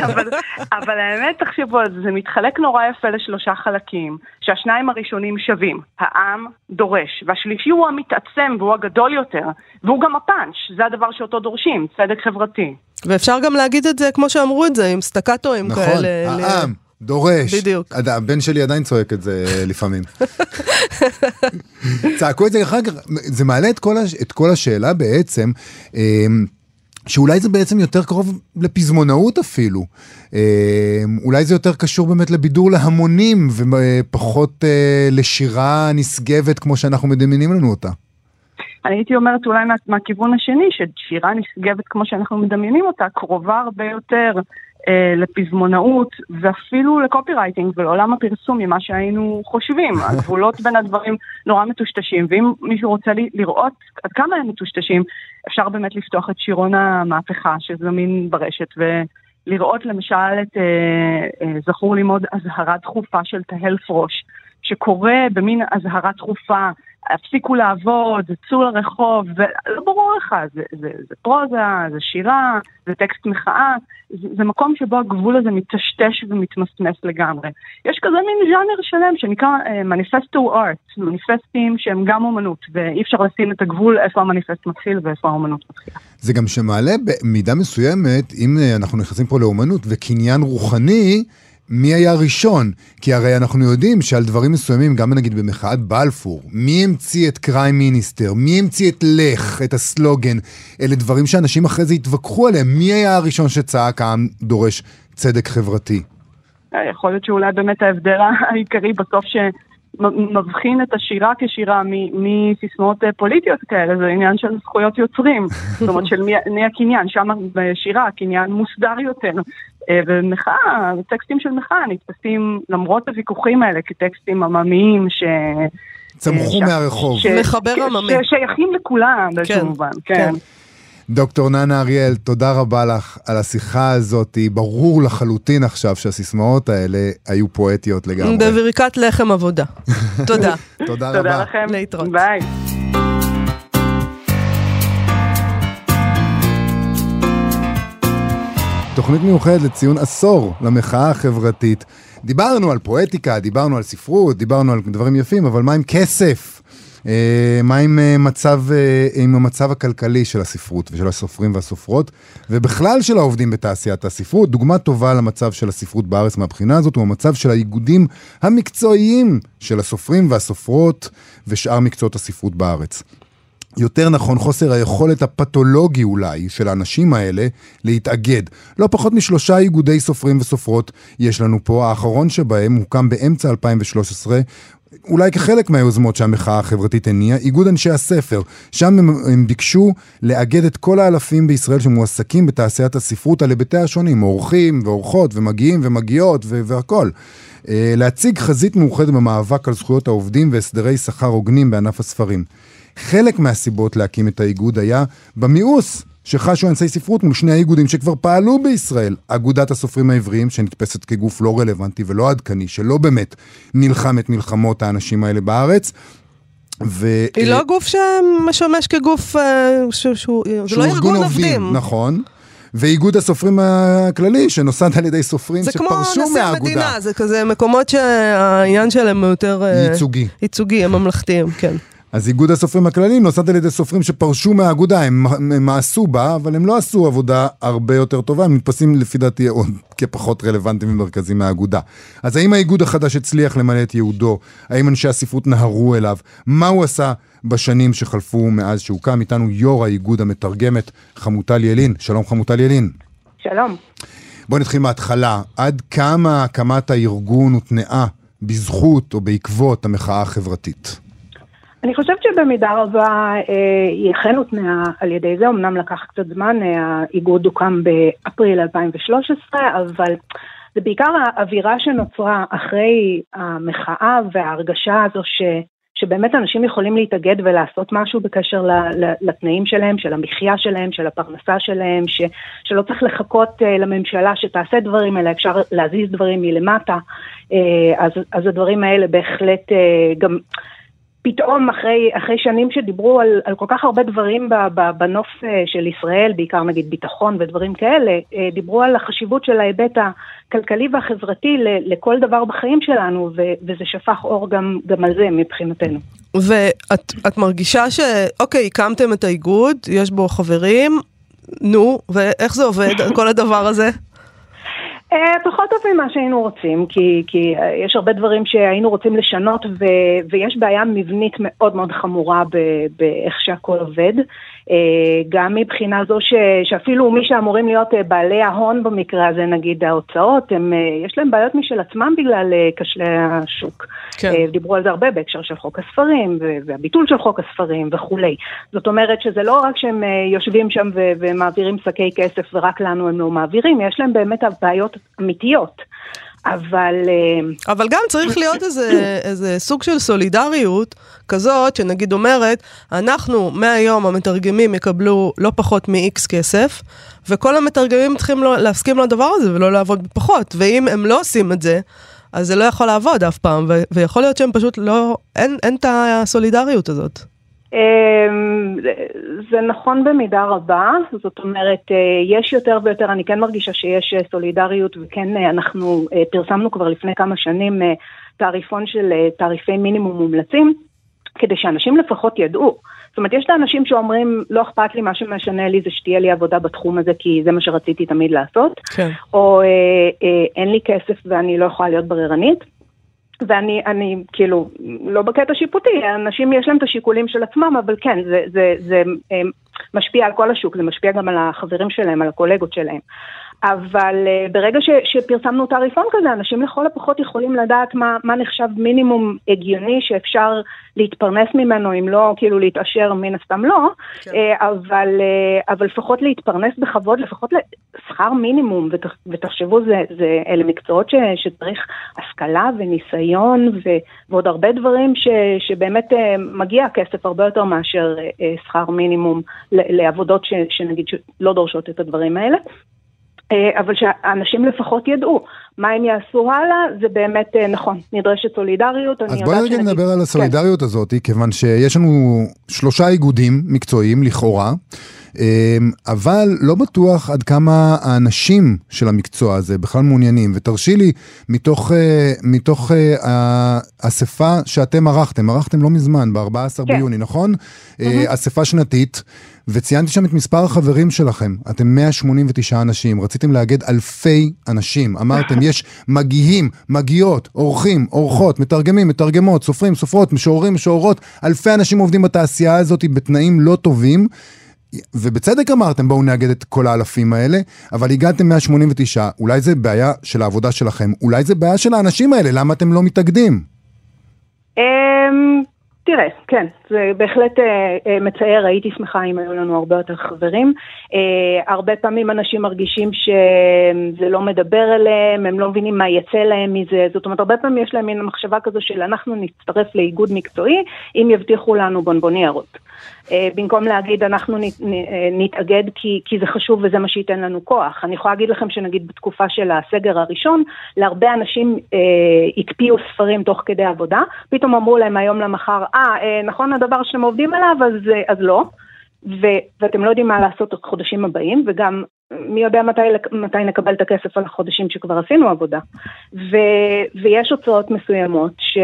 אבל, אבל האמת, תחשבו על זה, זה מתחלק נורא יפה לשלושה חלקים, שהשניים הראשונים שווים, העם דורש, והשלישי הוא המתעצם והוא הגדול יותר, והוא גם הפאנץ', זה הדבר שאותו דורשים, צדק חברתי. ואפשר גם להגיד את זה כמו שאמרו את זה, עם סטקטואים נכון, כאלה. ל- העם. דורש. בדיוק. הבן שלי עדיין צועק את זה אה, לפעמים. צעקו את זה אחר כך, זה מעלה את כל, הש... את כל השאלה בעצם, אמ, שאולי זה בעצם יותר קרוב לפזמונאות אפילו. אמ, אולי זה יותר קשור באמת לבידור להמונים ופחות אה, לשירה נשגבת כמו שאנחנו מדמיינים לנו אותה. אני הייתי אומרת אולי מה, מהכיוון השני, ששירה נשגבת כמו שאנחנו מדמיינים אותה, קרובה הרבה יותר אה, לפזמונאות ואפילו לקופי רייטינג ולעולם הפרסום ממה שהיינו חושבים. הגבולות בין הדברים נורא מטושטשים, ואם מישהו רוצה לראות עד כמה הם מטושטשים, אפשר באמת לפתוח את שירון המהפכה שזמין ברשת ולראות למשל את, אה, אה, זכור לי מאוד, אזהרה דחופה של תהל פרוש. שקורה במין אזהרה תכופה, הפסיקו לעבוד, צאו לרחוב, ולא ברור לך, זה, זה, זה פרוזה, זה שירה, זה טקסט מחאה, זה, זה מקום שבו הגבול הזה מטשטש ומתמסמס לגמרי. יש כזה מין ז'אנר שלם שנקרא מניפסטו uh, ארט, מניפסטים שהם גם אומנות, ואי אפשר לשים את הגבול איפה המניפסט מתחיל ואיפה האומנות מתחילה. זה גם שמעלה במידה מסוימת, אם אה, אנחנו נכנסים פה לאומנות וקניין רוחני, מי היה ראשון? כי הרי אנחנו יודעים שעל דברים מסוימים, גם נגיד במחאת בלפור, מי המציא את קריים מיניסטר? מי המציא את לך, את הסלוגן? אלה דברים שאנשים אחרי זה התווכחו עליהם. מי היה הראשון שצעק העם דורש צדק חברתי? אה, יכול להיות שאולי באמת ההבדל העיקרי בסוף ש... מבחין את השירה כשירה מסיסמאות אה, פוליטיות כאלה, זה עניין של זכויות יוצרים, זאת אומרת של מי הקניין, שם בשירה הקניין מוסדר יותר, אה, ומחאה, טקסטים של מחאה נתפסים למרות הוויכוחים האלה כטקסטים עממיים ש... צמחו אה, מהרחוב. ש... מחבר עממי. ששייכים לכולם באיזשהו כן, מובן, כן. דוקטור ננה אריאל, תודה רבה לך על השיחה הזאת. ברור לחלוטין עכשיו שהסיסמאות האלה היו פואטיות לגמרי. בברכת לחם עבודה. תודה. תודה רבה. תודה לכם. להתראות. ביי. תוכנית מיוחדת לציון עשור למחאה החברתית. דיברנו על פואטיקה, דיברנו על ספרות, דיברנו על דברים יפים, אבל מה עם כסף? אה, מה עם, אה, מצב, אה, עם המצב הכלכלי של הספרות ושל הסופרים והסופרות, ובכלל של העובדים בתעשיית הספרות? דוגמה טובה למצב של הספרות בארץ מהבחינה הזאת הוא המצב של האיגודים המקצועיים של הסופרים והסופרות ושאר מקצועות הספרות בארץ. יותר נכון, חוסר היכולת הפתולוגי אולי של האנשים האלה להתאגד. לא פחות משלושה איגודי סופרים וסופרות יש לנו פה, האחרון שבהם הוקם באמצע 2013, אולי כחלק מהיוזמות שהמחאה החברתית הניעה, איגוד אנשי הספר. שם הם, הם ביקשו לאגד את כל האלפים בישראל שמועסקים בתעשיית הספרות על היבטיה השונים, עורכים ועורכות ומגיעים ומגיעות והכל. אה, להציג חזית מאוחדת במאבק על זכויות העובדים והסדרי שכר הוגנים בענף הספרים. חלק מהסיבות להקים את האיגוד היה במיאוס שחשו אנשי ספרות מול שני האיגודים שכבר פעלו בישראל. אגודת הסופרים העבריים, שנתפסת כגוף לא רלוונטי ולא עדכני, שלא באמת נלחם את מלחמות האנשים האלה בארץ. ו... היא לא גוף שמשמש כגוף, אה, שהוא, זה לא ארגון עובדים. עובדים. נכון. ואיגוד הסופרים הכללי, שנוסד על ידי סופרים שפרשו מהאגודה. זה כמו נשיא המדינה, זה כזה מקומות שהעניין שלהם הוא יותר... אה, ייצוגי. ייצוגי, הם ממלכתיים, כן. אז איגוד הסופרים הכלליים נוסד על ידי סופרים שפרשו מהאגודה, הם, הם מעשו בה, אבל הם לא עשו עבודה הרבה יותר טובה, הם נתפסים לפי דעתי עוד כפחות רלוונטיים ומרכזיים מהאגודה. אז האם האיגוד החדש הצליח למלא את ייעודו? האם אנשי הספרות נהרו אליו? מה הוא עשה בשנים שחלפו מאז שהוקם? איתנו יו"ר האיגוד המתרגמת, חמוטל ילין. שלום חמוטל ילין. שלום. בואו נתחיל מההתחלה. עד כמה הקמת הארגון הותנעה בזכות או בעקבות המחאה החברתית? אני חושבת שבמידה רבה אה, היא אכן הותנעה על ידי זה, אמנם לקח קצת זמן, אה, האיגוד הוקם באפריל 2013, אבל זה בעיקר האווירה שנוצרה אחרי המחאה וההרגשה הזו ש... שבאמת אנשים יכולים להתאגד ולעשות משהו בקשר לתנאים שלהם, של המחיה שלהם, של הפרנסה שלהם, ש, שלא צריך לחכות uh, לממשלה שתעשה דברים, אלא אפשר להזיז דברים מלמטה. אז, אז הדברים האלה בהחלט גם פתאום אחרי, אחרי שנים שדיברו על, על כל כך הרבה דברים בנוף אה, של ישראל, בעיקר נגיד ביטחון ודברים כאלה, אה, דיברו על החשיבות של ההיבט הכלכלי והחברתי לכל דבר בחיים שלנו, וזה שפך אור גם, גם על זה מבחינתנו. ואת מרגישה שאוקיי, הקמתם את האיגוד, יש בו חברים, נו, ואיך זה עובד, כל הדבר הזה? אה, פחות טוב ממה שהיינו רוצים, כי, כי אה, יש הרבה דברים שהיינו רוצים לשנות ו, ויש בעיה מבנית מאוד מאוד חמורה באיך שהכל עובד. אה, גם מבחינה זו ש, שאפילו מי שאמורים להיות בעלי ההון במקרה הזה, נגיד ההוצאות, הם, יש להם בעיות משל עצמם בגלל כשלי השוק. כן. דיברו על זה הרבה בהקשר של חוק הספרים והביטול של חוק הספרים וכולי. זאת אומרת שזה לא רק שהם יושבים שם ומעבירים שקי כסף ורק לנו הם לא מעבירים, יש להם באמת בעיות אמיתיות. אבל... אה, אבל גם צריך להיות איזה, איזה סוג של סולידריות כזאת, שנגיד אומרת, אנחנו מהיום המתרגמים יקבלו לא פחות מ-X כסף, וכל המתרגמים צריכים לא, להסכים לדבר הזה ולא לעבוד פחות. ואם הם לא עושים את זה, אז זה לא יכול לעבוד אף פעם, ו- ויכול להיות שהם פשוט לא, אין, אין את הסולידריות הזאת. אמ, זה נכון במידה רבה, זאת אומרת, אה, יש יותר ויותר, אני כן מרגישה שיש אה, סולידריות וכן אה, אנחנו פרסמנו כבר לפני כמה שנים תעריפון של תעריפי מינימום מומלצים, כדי שאנשים לפחות ידעו. זאת אומרת, יש את האנשים שאומרים, לא אכפת לי, מה שמשנה לי זה שתהיה לי עבודה בתחום הזה, כי זה מה שרציתי תמיד לעשות. כן. או אה, אה, אין לי כסף ואני לא יכולה להיות בררנית. ואני, אני, כאילו, לא בקטע שיפוטי, אנשים יש להם את השיקולים של עצמם, אבל כן, זה, זה, זה, זה משפיע על כל השוק, זה משפיע גם על החברים שלהם, על הקולגות שלהם. אבל uh, ברגע ש, שפרסמנו תעריפון כזה, אנשים לכל הפחות יכולים לדעת מה, מה נחשב מינימום הגיוני שאפשר להתפרנס ממנו, אם לא כאילו להתעשר, מן הסתם לא, כן. uh, אבל, uh, אבל לפחות להתפרנס בכבוד, לפחות לשכר מינימום, ות, ותחשבו, זה, זה, אלה מקצועות ש, שצריך השכלה וניסיון ו, ועוד הרבה דברים ש, שבאמת uh, מגיע כסף הרבה יותר מאשר uh, שכר מינימום לעבודות ש, שנגיד שלא דורשות את הדברים האלה. אה, אבל שהאנשים לפחות ידעו מה הם יעשו הלאה, זה באמת אה, נכון, נדרשת סולידריות. אז בואי רגע נדבר על הסולידריות כן. הזאת, כיוון שיש לנו שלושה איגודים מקצועיים לכאורה. אמ, אבל לא בטוח עד כמה האנשים של המקצוע הזה בכלל מעוניינים. ותרשי לי, מתוך, אה, מתוך האספה שאתם ערכתם, ערכתם לא מזמן, ב-14 כן. ביוני, נכון? אספה שנתית. וציינתי שם את מספר החברים שלכם. אתם 189 אנשים, רציתם לאגד אלפי אנשים. אמרתם, יש מגיהים, מגיעות, אורחים, אורחות, מתרגמים, מתרגמות, סופרים, סופרות, משוררים, משוררות. אלפי אנשים עובדים בתעשייה הזאת בתנאים לא טובים. ובצדק אמרתם בואו נאגד את כל האלפים האלה, אבל הגעתם 189, אולי זה בעיה של העבודה שלכם, אולי זה בעיה של האנשים האלה, למה אתם לא מתאגדים? תראה, כן, זה בהחלט אה, אה, מצער, הייתי שמחה אם היו לנו הרבה יותר חברים. אה, הרבה פעמים אנשים מרגישים שזה לא מדבר אליהם, הם לא מבינים מה יצא להם מזה, זאת אומרת, הרבה פעמים יש להם מין מחשבה כזו של אנחנו נצטרף לאיגוד מקצועי אם יבטיחו לנו בונבוניירות. אה, במקום להגיד אנחנו אה, נתאגד כי, כי זה חשוב וזה מה שייתן לנו כוח. אני יכולה להגיד לכם שנגיד בתקופה של הסגר הראשון, להרבה אנשים אה, הקפיאו ספרים תוך כדי עבודה, פתאום אמרו להם מהיום למחר, אה, אה נכון הדבר שאתם עובדים עליו, אז, אה, אז לא. ו, ואתם לא יודעים מה לעשות בחודשים הבאים, וגם מי יודע מתי, מתי נקבל את הכסף על החודשים שכבר עשינו עבודה. ו, ויש הוצאות מסוימות ש,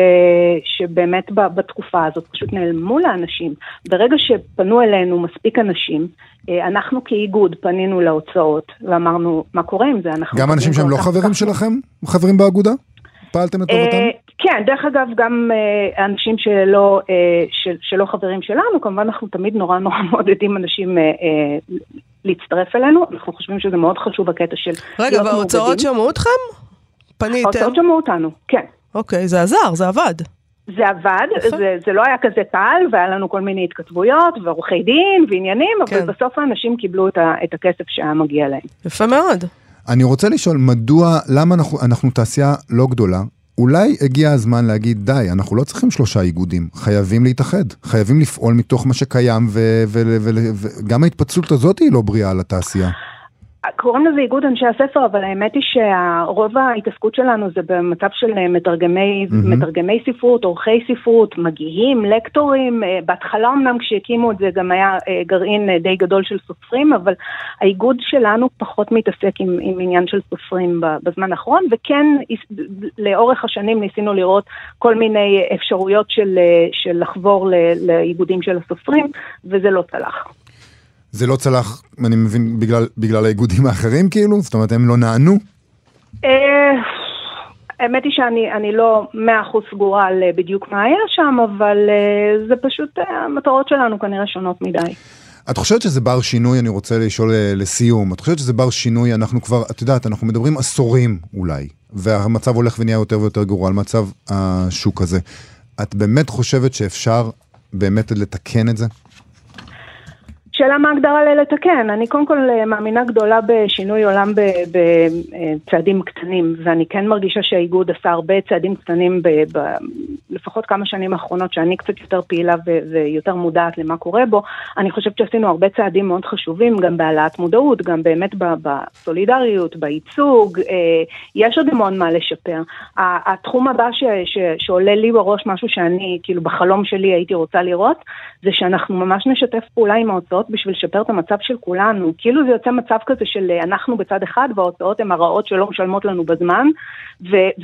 שבאמת בתקופה הזאת פשוט נעלמו לאנשים. ברגע שפנו אלינו מספיק אנשים, אה, אנחנו כאיגוד פנינו להוצאות ואמרנו, מה קורה עם זה? גם אנשים שהם לא חברים שלכם? חברים באגודה? פעלתם לטובתם? אה, כן, דרך אגב, גם אה, אנשים שלא, של, שלא חברים שלנו, כמובן אנחנו תמיד נורא נורא מעודדים אנשים להצטרף אלינו, אנחנו חושבים שזה מאוד חשוב הקטע של רגע, וההוצאות שמעו אתכם? פניתם? ההוצאות שמעו אותנו, כן. אוקיי, זה עזר, זה עבד. זה עבד, זה, זה לא היה כזה קל, והיה לנו כל מיני התכתבויות, ועורכי דין, ועניינים, כן. אבל בסוף האנשים קיבלו את, ה, את הכסף שהיה מגיע להם. יפה מאוד. אני רוצה לשאול, מדוע, למה אנחנו, אנחנו תעשייה לא גדולה, אולי הגיע הזמן להגיד, די, אנחנו לא צריכים שלושה איגודים, חייבים להתאחד, חייבים לפעול מתוך מה שקיים, וגם ההתפצלות הזאת היא לא בריאה לתעשייה. קוראים לזה איגוד אנשי הספר, אבל האמת היא שרוב ההתעסקות שלנו זה במצב של אה, מתרגמי, mm-hmm. מתרגמי ספרות, עורכי ספרות, מגיהים, לקטורים. אה, בהתחלה אמנם כשהקימו את זה גם היה אה, גרעין די גדול של סופרים, אבל האיגוד שלנו פחות מתעסק עם, עם עניין של סופרים בזמן האחרון, וכן לאורך השנים ניסינו לראות כל מיני אפשרויות של, של לחבור לאיגודים של הסופרים, וזה לא צלח. זה לא צלח, אני מבין, בגלל, בגלל האיגודים האחרים כאילו? זאת אומרת, הם לא נענו? אה, האמת היא שאני לא מאה אחוז סגורה על אה, בדיוק מה היה שם, אבל אה, זה פשוט, המטרות שלנו כנראה שונות מדי. את חושבת שזה בר שינוי, אני רוצה לשאול לסיום, את חושבת שזה בר שינוי, אנחנו כבר, את יודעת, אנחנו מדברים עשורים אולי, והמצב הולך ונהיה יותר ויותר גרוע על מצב השוק הזה. את באמת חושבת שאפשר באמת לתקן את זה? שאלה מה הגדרה ללתקן. אני קודם כל מאמינה גדולה בשינוי עולם בצעדים קטנים, ואני כן מרגישה שהאיגוד עשה הרבה צעדים קטנים, ב, ב, לפחות כמה שנים האחרונות, שאני קצת יותר פעילה ו, ויותר מודעת למה קורה בו. אני חושבת שעשינו הרבה צעדים מאוד חשובים, גם בהעלאת מודעות, גם באמת בסולידריות, בייצוג, אה, יש עוד המון מה לשפר. התחום הבא ש, ש, שעולה לי בראש, משהו שאני, כאילו בחלום שלי הייתי רוצה לראות, זה שאנחנו ממש נשתף פעולה עם ההוצאות בשביל לשפר את המצב של כולנו. כאילו זה יוצא מצב כזה של אה, אנחנו בצד אחד וההוצאות הן הרעות שלא משלמות לנו בזמן,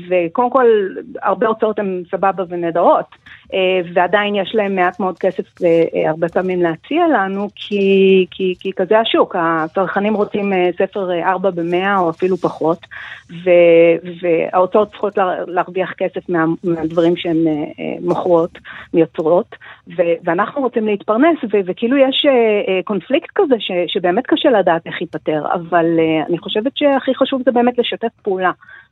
וקודם כל הרבה הוצאות הן סבבה ונהדרות, אה, ועדיין יש להם מעט מאוד כסף אה, הרבה פעמים להציע לנו, כי, כי, כי כזה השוק, הצרכנים רוצים ספר 4 ב-100 או אפילו פחות, וההוצאות צריכות להרוויח כסף מה- מהדברים שהן מוכרות, מייצרות, ו- ואנחנו רוצים להתפרנס, וכאילו יש קונפליקט כזה ש- שבאמת קשה לדעת איך ייפתר, אבל אני חושבת שהכי חשוב זה באמת לשתף פעולה.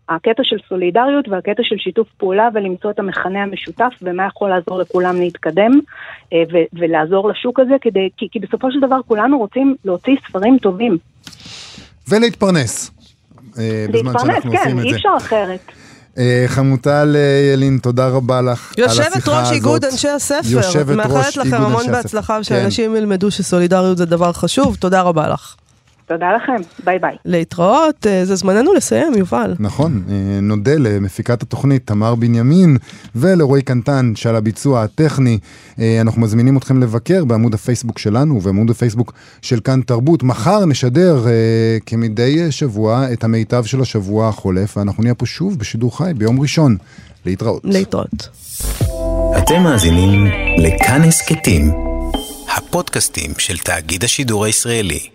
הקטע של סולידריות והקטע של שיתוף פעולה ולמצוא את המכנה המשותף ומה יכול לעזור לכולם להתקדם אה, ו- ולעזור לשוק הזה, כדי, כי, כי בסופו של דבר כולנו רוצים להוציא ספרים טובים. ולהתפרנס. אה, להתפרנס, כן, אי אפשר אחרת. אה, חמוטל ילין, תודה רבה לך על השיחה הזאת. יושבת ראש איגוד אנשי הספר. יושבת ראש איגוד אנשי הספר. מאחלת לכם המון בהצלחה ושאנשים כן. ילמדו שסולידריות זה דבר חשוב. תודה רבה לך. תודה לכם, ביי ביי. להתראות, אה, זה זמננו לסיים, יובל. נכון, אה, נודה למפיקת התוכנית תמר בנימין ולרועי קנטן שעל הביצוע הטכני. אה, אנחנו מזמינים אתכם לבקר בעמוד הפייסבוק שלנו ובעמוד הפייסבוק של כאן תרבות. מחר נשדר כמדי שבוע את המיטב של השבוע החולף, ואנחנו נהיה פה שוב בשידור חי ביום ראשון. להתראות. להתראות. אתם מאזינים לכאן הסכתים, הפודקאסטים של תאגיד השידור הישראלי.